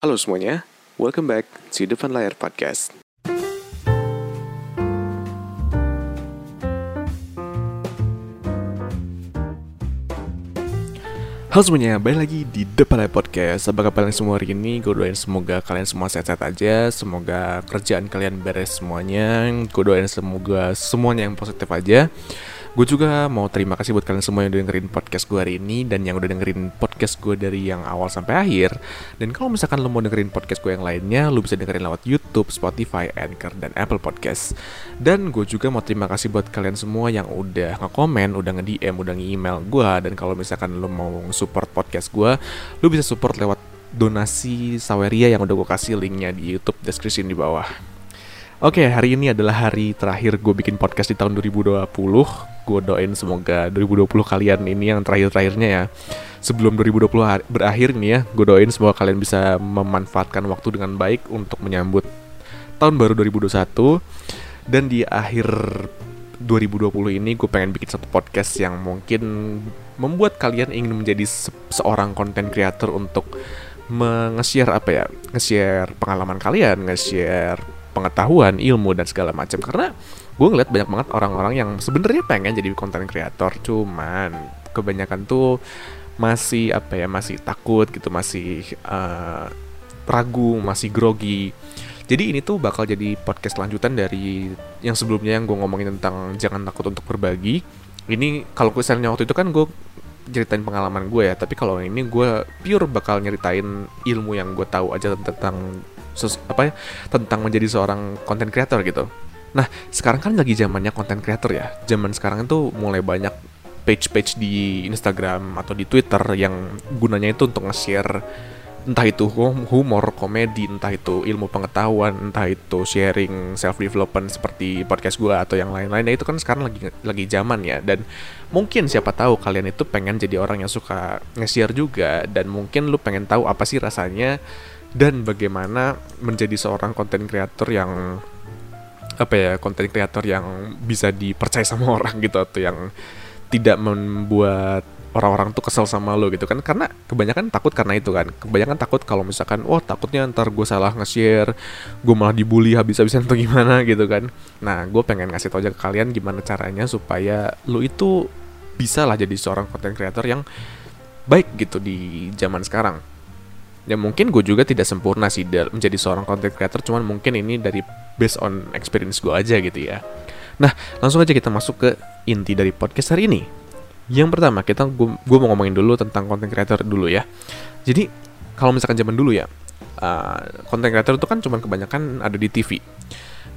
Halo semuanya, welcome back to Depan Layar Podcast. Halo semuanya, balik lagi di Depan Layar Podcast Apa kabar kalian semua hari ini? Gue doain semoga kalian semua sehat-sehat aja Semoga kerjaan kalian beres semuanya Gue doain semoga semuanya yang positif aja Gue juga mau terima kasih buat kalian semua yang udah dengerin podcast gue hari ini Dan yang udah dengerin podcast gue dari yang awal sampai akhir. Dan kalau misalkan lo mau dengerin podcast gue yang lainnya Lo bisa dengerin lewat Youtube, Spotify, Anchor, dan Apple Podcast Dan gue juga mau terima kasih buat kalian semua yang udah nge-komen, udah nge-DM, udah nge-email gue Dan kalau misalkan lo mau support podcast gue Lo bisa support lewat donasi Saweria yang udah gue kasih linknya di Youtube description di bawah Oke, hari ini adalah hari terakhir gue bikin podcast di tahun 2020. Gue doain semoga 2020 kalian ini yang terakhir-terakhirnya ya. Sebelum 2020 berakhir nih ya, gue doain semoga kalian bisa memanfaatkan waktu dengan baik untuk menyambut tahun baru 2021. Dan di akhir 2020 ini gue pengen bikin satu podcast yang mungkin membuat kalian ingin menjadi se seorang content creator untuk nge-share apa ya, nge-share pengalaman kalian, nge-share pengetahuan, ilmu dan segala macam. Karena gue ngeliat banyak banget orang-orang yang sebenarnya pengen jadi konten kreator cuman kebanyakan tuh masih apa ya masih takut gitu masih uh, ragu masih grogi. Jadi ini tuh bakal jadi podcast lanjutan dari yang sebelumnya yang gue ngomongin tentang jangan takut untuk berbagi. Ini kalau misalnya waktu itu kan gue ceritain pengalaman gue ya tapi kalau ini gue pure bakal nyeritain ilmu yang gue tahu aja tentang apa ya tentang menjadi seorang content creator gitu. Nah, sekarang kan lagi zamannya content creator ya. Zaman sekarang itu mulai banyak page-page di Instagram atau di Twitter yang gunanya itu untuk nge-share entah itu humor, komedi, entah itu ilmu pengetahuan, entah itu sharing self development seperti podcast gue atau yang lain-lain. Nah, itu kan sekarang lagi lagi zaman ya dan mungkin siapa tahu kalian itu pengen jadi orang yang suka nge-share juga dan mungkin lu pengen tahu apa sih rasanya dan bagaimana menjadi seorang konten kreator yang apa ya konten kreator yang bisa dipercaya sama orang gitu atau yang tidak membuat orang-orang tuh kesel sama lo gitu kan. Karena kebanyakan takut karena itu kan. Kebanyakan takut kalau misalkan wah takutnya ntar gue salah nge-share gue malah dibully habis-habisan atau gimana gitu kan. Nah gue pengen ngasih tau aja ke kalian gimana caranya supaya lo itu bisa lah jadi seorang konten kreator yang baik gitu di zaman sekarang ya mungkin gue juga tidak sempurna sih menjadi seorang content creator cuman mungkin ini dari based on experience gue aja gitu ya. Nah langsung aja kita masuk ke inti dari podcast hari ini. Yang pertama kita gue mau ngomongin dulu tentang content creator dulu ya. Jadi kalau misalkan zaman dulu ya uh, content creator itu kan cuman kebanyakan ada di TV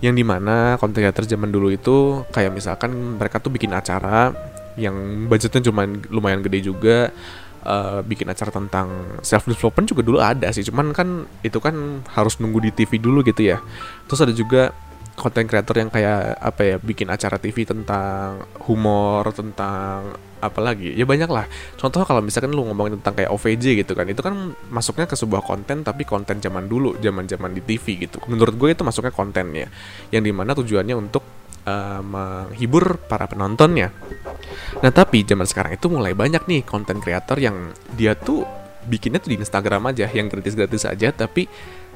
yang di mana content creator zaman dulu itu kayak misalkan mereka tuh bikin acara yang budgetnya cuma lumayan gede juga uh, bikin acara tentang self development juga dulu ada sih. Cuman kan itu kan harus nunggu di TV dulu gitu ya. Terus ada juga konten kreator yang kayak apa ya bikin acara TV tentang humor tentang apa lagi. Ya banyak lah. Contoh kalau misalkan lu ngomongin tentang kayak OVJ gitu kan itu kan masuknya ke sebuah konten tapi konten zaman dulu zaman zaman di TV gitu. Menurut gue itu masuknya kontennya. Yang di mana tujuannya untuk uh, menghibur para penontonnya. Nah tapi zaman sekarang itu mulai banyak nih konten kreator yang dia tuh bikinnya tuh di Instagram aja yang gratis-gratis aja tapi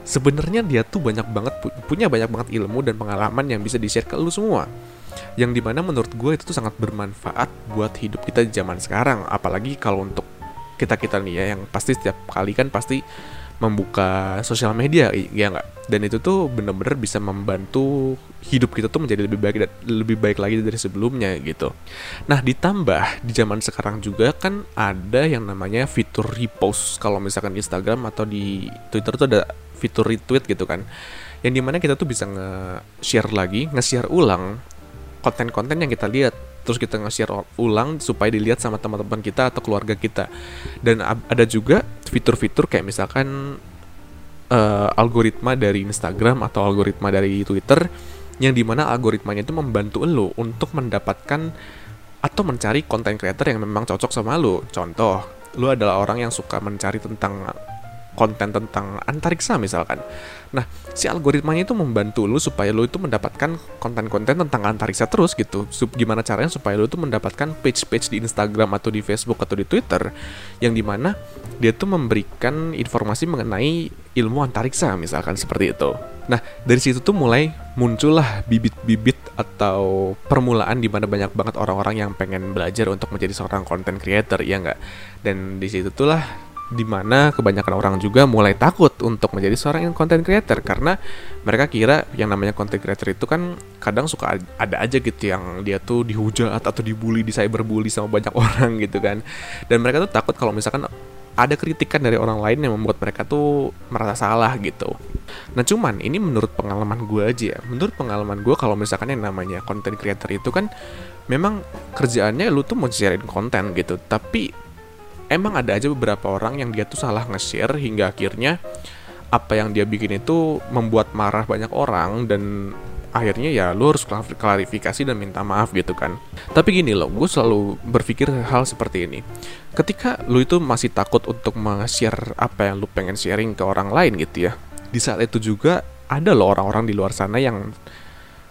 sebenarnya dia tuh banyak banget punya banyak banget ilmu dan pengalaman yang bisa di-share ke lu semua. Yang di mana menurut gue itu tuh sangat bermanfaat buat hidup kita di zaman sekarang. Apalagi kalau untuk kita-kita nih ya yang pasti setiap kali kan pasti membuka sosial media ya nggak? Dan itu tuh bener-bener bisa membantu hidup kita tuh menjadi lebih baik lebih baik lagi dari sebelumnya gitu. Nah ditambah di zaman sekarang juga kan ada yang namanya fitur repost. Kalau misalkan di Instagram atau di Twitter tuh ada fitur retweet gitu kan. Yang di mana kita tuh bisa nge-share lagi nge-share ulang konten-konten yang kita lihat. Terus kita nge-share ulang supaya dilihat sama teman-teman kita atau keluarga kita. Dan ada juga fitur-fitur kayak misalkan uh, algoritma dari Instagram atau algoritma dari Twitter yang di mana algoritmanya itu membantu lo untuk mendapatkan atau mencari konten creator yang memang cocok sama lo. Contoh lo adalah orang yang suka mencari tentang konten tentang antariksa misalkan. Nah, si algoritmanya itu membantu lu supaya lu itu mendapatkan konten-konten tentang antariksa terus gitu. Sup, gimana caranya supaya lu itu mendapatkan page-page di Instagram atau di Facebook atau di Twitter yang di mana dia tuh memberikan informasi mengenai ilmu antariksa misalkan seperti itu. Nah, dari situ tuh mulai muncullah bibit-bibit atau permulaan di mana banyak banget orang-orang yang pengen belajar untuk menjadi seorang content creator, ya nggak? Dan di situ tuh lah di mana kebanyakan orang juga mulai takut untuk menjadi seorang content creator karena mereka kira yang namanya content creator itu kan kadang suka ada aja gitu yang dia tuh dihujat atau dibully di cyberbully sama banyak orang gitu kan dan mereka tuh takut kalau misalkan ada kritikan dari orang lain yang membuat mereka tuh merasa salah gitu. Nah cuman ini menurut pengalaman gue aja ya. Menurut pengalaman gue kalau misalkan yang namanya content creator itu kan memang kerjaannya lu tuh mau sharein konten gitu. Tapi emang ada aja beberapa orang yang dia tuh salah nge-share hingga akhirnya apa yang dia bikin itu membuat marah banyak orang dan akhirnya ya lu harus klarifikasi dan minta maaf gitu kan. Tapi gini loh gue selalu berpikir hal seperti ini. Ketika lu itu masih takut untuk nge-share apa yang lu pengen sharing ke orang lain gitu ya di saat itu juga ada loh orang-orang di luar sana yang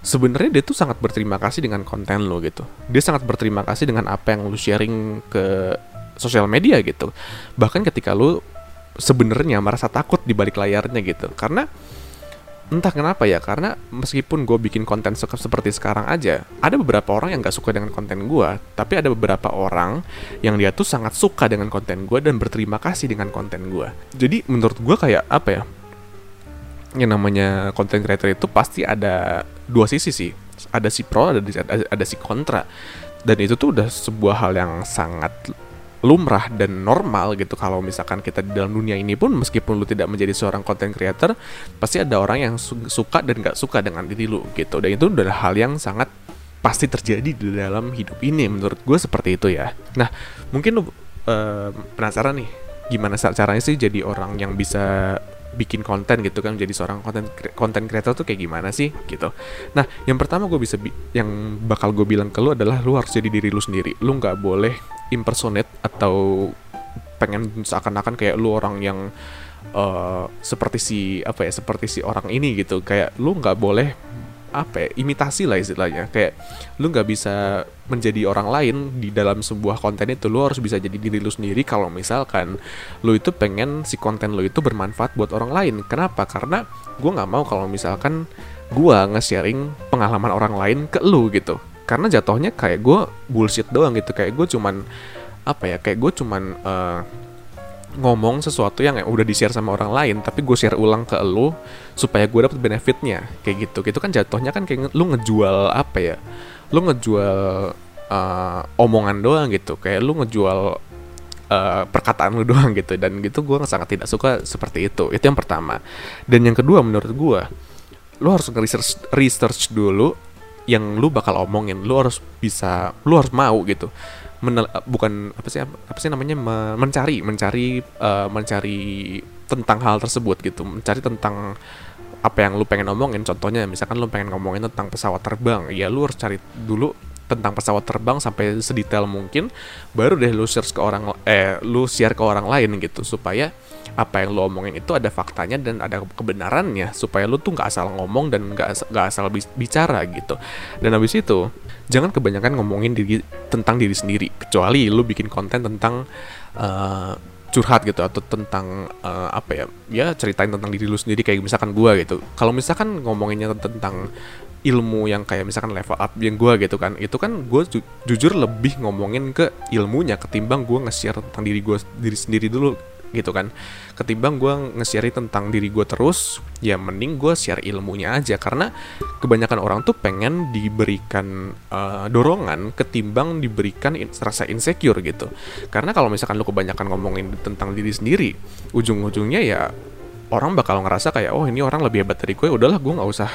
sebenarnya dia tuh sangat berterima kasih dengan konten lo gitu. Dia sangat berterima kasih dengan apa yang lu sharing ke sosial media gitu. Bahkan ketika lu sebenarnya merasa takut di balik layarnya gitu. Karena entah kenapa ya karena meskipun gue bikin konten se seperti sekarang aja ada beberapa orang yang gak suka dengan konten gue tapi ada beberapa orang yang dia tuh sangat suka dengan konten gue dan berterima kasih dengan konten gue jadi menurut gue kayak apa ya yang namanya konten creator itu pasti ada dua sisi sih. Ada si pro ada ada, ada si kontra. Dan itu tuh udah sebuah hal yang sangat lumrah dan normal gitu. Kalau misalkan kita di dalam dunia ini pun meskipun lu tidak menjadi seorang content creator pasti ada orang yang su suka dan gak suka dengan diri lu gitu. Dan itu adalah hal yang sangat pasti terjadi di dalam hidup ini menurut gue seperti itu ya. Nah mungkin lu uh, penasaran nih gimana caranya sih jadi orang yang bisa bikin konten gitu kan? Jadi seorang konten konten creator tuh kayak gimana sih gitu. Nah yang pertama gue bisa yang bakal gue bilang ke lu adalah lu harus jadi diri lu sendiri. Lu nggak boleh impersonate atau pengen seakan-akan kayak lu orang yang uh, seperti si apa ya seperti si orang ini gitu. Kayak lu nggak boleh apa ya, imitasi lah istilahnya. Kayak lu nggak bisa menjadi orang lain di dalam sebuah konten itu. Lu harus bisa jadi diri lu sendiri. Kalau misalkan lu itu pengen si konten lu itu bermanfaat buat orang lain. Kenapa? Karena gue nggak mau kalau misalkan gue nge-sharing pengalaman orang lain ke lu gitu karena jatuhnya kayak gue bullshit doang gitu. Kayak gue cuman apa ya kayak gue cuman uh, ngomong sesuatu yang udah di share sama orang lain tapi gue share ulang ke lu supaya gue dapet benefitnya. Kayak gitu. Gitu kan jatuhnya kan kayak lu ngejual apa ya lu ngejual uh, omongan doang gitu. Kayak lu ngejual uh, perkataan lu doang gitu. Dan gitu gue sangat tidak suka seperti itu. Itu yang pertama. Dan yang kedua menurut gue lu harus research research dulu yang lu bakal omongin lu harus bisa lu harus mau gitu. Menel, bukan apa sih apa sih namanya mencari mencari uh, mencari tentang hal tersebut gitu. Mencari tentang apa yang lu pengen omongin. Contohnya misalkan lu pengen ngomongin tentang pesawat terbang ya lu harus cari dulu tentang pesawat terbang sampai sedetail mungkin baru deh lu share ke orang eh lu share ke orang lain gitu supaya apa yang lu omongin itu ada faktanya dan ada kebenarannya supaya lu tuh nggak asal ngomong dan nggak nggak asal bicara gitu. Dan habis itu jangan kebanyakan ngomongin diri tentang diri sendiri. Kecuali lu bikin konten tentang uh, curhat gitu atau tentang uh, apa ya ya ceritain tentang diri lu sendiri kayak misalkan gua gitu. Kalau misalkan ngomonginnya tentang ilmu yang kayak misalkan level up yang gue gitu kan itu kan gue ju jujur lebih ngomongin ke ilmunya ketimbang gue nge-share tentang diri gue diri sendiri dulu gitu kan. Ketimbang gue nge-share tentang diri gue terus ya mending gue share ilmunya aja. Karena kebanyakan orang tuh pengen diberikan uh, dorongan ketimbang diberikan in rasa insecure gitu. Karena kalau misalkan lu kebanyakan ngomongin tentang diri sendiri ujung-ujungnya ya orang bakal ngerasa kayak oh ini orang lebih hebat dari gue udahlah gue nggak usah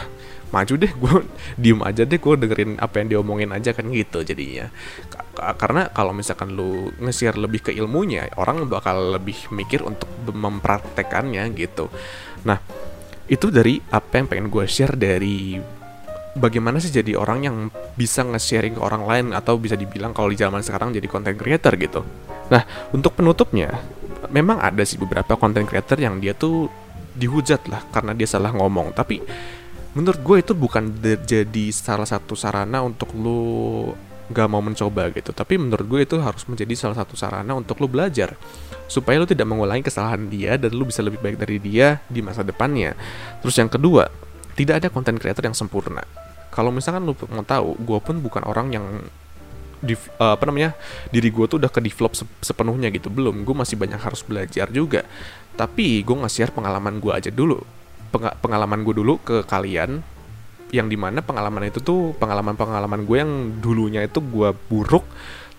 maju deh gue diem aja deh gue dengerin apa yang diomongin aja kan gitu jadinya. Karena kalau misalkan lu nge-share lebih ke ilmunya orang bakal lebih mikir untuk mempraktekannya gitu. Nah itu dari apa yang pengen gue share dari bagaimana sih jadi orang yang bisa nge-sharing ke orang lain atau bisa dibilang kalau di zaman sekarang jadi content creator gitu. Nah untuk penutupnya memang ada sih beberapa content creator yang dia tuh dihujat lah karena dia salah ngomong. Tapi menurut gue itu bukan jadi salah satu sarana untuk lu gak mau mencoba gitu. Tapi menurut gue itu harus menjadi salah satu sarana untuk lu belajar. Supaya lu tidak mengulangi kesalahan dia dan lu bisa lebih baik dari dia di masa depannya. Terus yang kedua tidak ada content creator yang sempurna. Kalau misalkan lu mau tahu gue pun bukan orang yang di, uh, apa namanya diri gue tuh udah ke develop sepenuhnya gitu. Belum gue masih banyak harus belajar juga. Tapi gue nge-share pengalaman gue aja dulu pengalaman gue dulu ke kalian yang di mana pengalaman itu tuh pengalaman-pengalaman gue yang dulunya itu gue buruk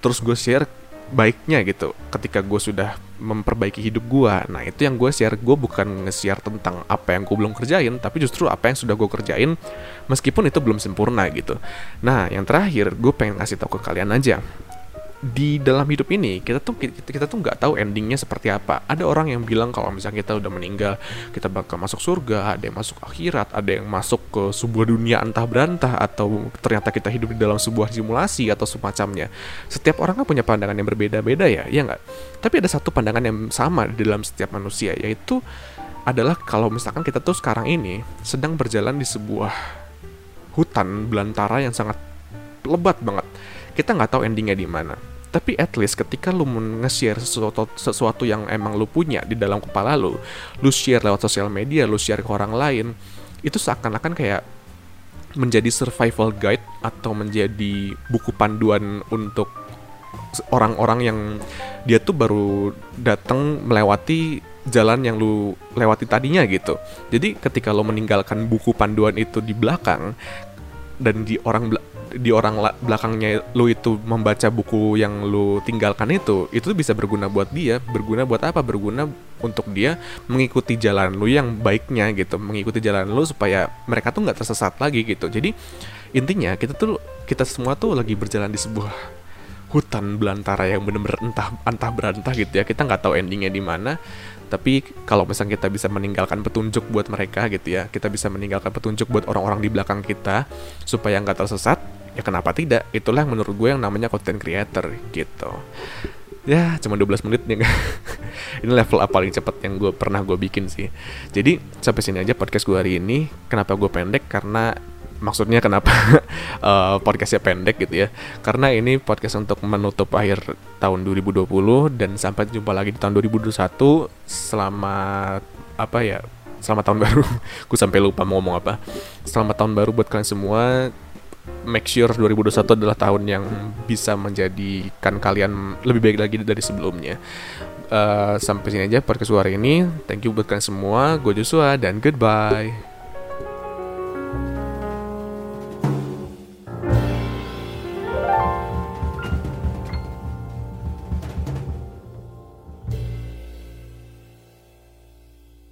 terus gue share baiknya gitu ketika gue sudah memperbaiki hidup gue nah itu yang gue share gue bukan nge-share tentang apa yang gue belum kerjain tapi justru apa yang sudah gue kerjain meskipun itu belum sempurna gitu. Nah yang terakhir gue pengen ngasih tahu ke kalian aja di dalam hidup ini kita tuh kita, kita tuh nggak tahu endingnya seperti apa. Ada orang yang bilang kalau misalnya kita udah meninggal kita bakal masuk surga, ada yang masuk akhirat, ada yang masuk ke sebuah dunia entah berantah atau ternyata kita hidup di dalam sebuah simulasi atau semacamnya. Setiap orang kan punya pandangan yang berbeda-beda ya, ya nggak? Tapi ada satu pandangan yang sama di dalam setiap manusia yaitu adalah kalau misalkan kita tuh sekarang ini sedang berjalan di sebuah hutan belantara yang sangat lebat banget. Kita nggak tahu endingnya di mana tapi at least ketika lu nge-share sesuatu, sesuatu yang emang lu punya di dalam kepala lu lu share lewat sosial media lu share ke orang lain itu seakan-akan kayak menjadi survival guide atau menjadi buku panduan untuk orang-orang yang dia tuh baru datang melewati jalan yang lu lewati tadinya gitu. Jadi ketika lo meninggalkan buku panduan itu di belakang dan di orang di orang belakangnya lu itu membaca buku yang lu tinggalkan itu itu bisa berguna buat dia. Berguna buat apa? Berguna untuk dia mengikuti jalan lu yang baiknya gitu mengikuti jalan lu supaya mereka tuh nggak tersesat lagi gitu. Jadi intinya kita tuh kita semua tuh lagi berjalan di sebuah hutan belantara yang bener-bener entah entah berantah gitu ya. Kita nggak tahu endingnya di mana tapi kalau misalnya kita bisa meninggalkan petunjuk buat mereka gitu ya kita bisa meninggalkan petunjuk buat orang-orang di belakang kita supaya nggak tersesat ya kenapa tidak? Itulah yang menurut gue yang namanya content creator gitu. Ya cuma 12 menit nih ini level apa paling cepat yang gue pernah gue bikin sih. Jadi sampai sini aja podcast gue hari ini. Kenapa gue pendek? Karena maksudnya kenapa uh, podcastnya pendek gitu ya? Karena ini podcast untuk menutup akhir tahun 2020 dan sampai jumpa lagi di tahun 2021 selamat apa ya selamat tahun baru. Gue sampai lupa mau ngomong apa. Selamat tahun baru buat kalian semua. Make sure 2021 adalah tahun yang bisa menjadikan kalian lebih baik lagi dari sebelumnya. Uh, sampai sini aja podcast hari ini. Thank you buat kalian semua. Gue Joshua dan goodbye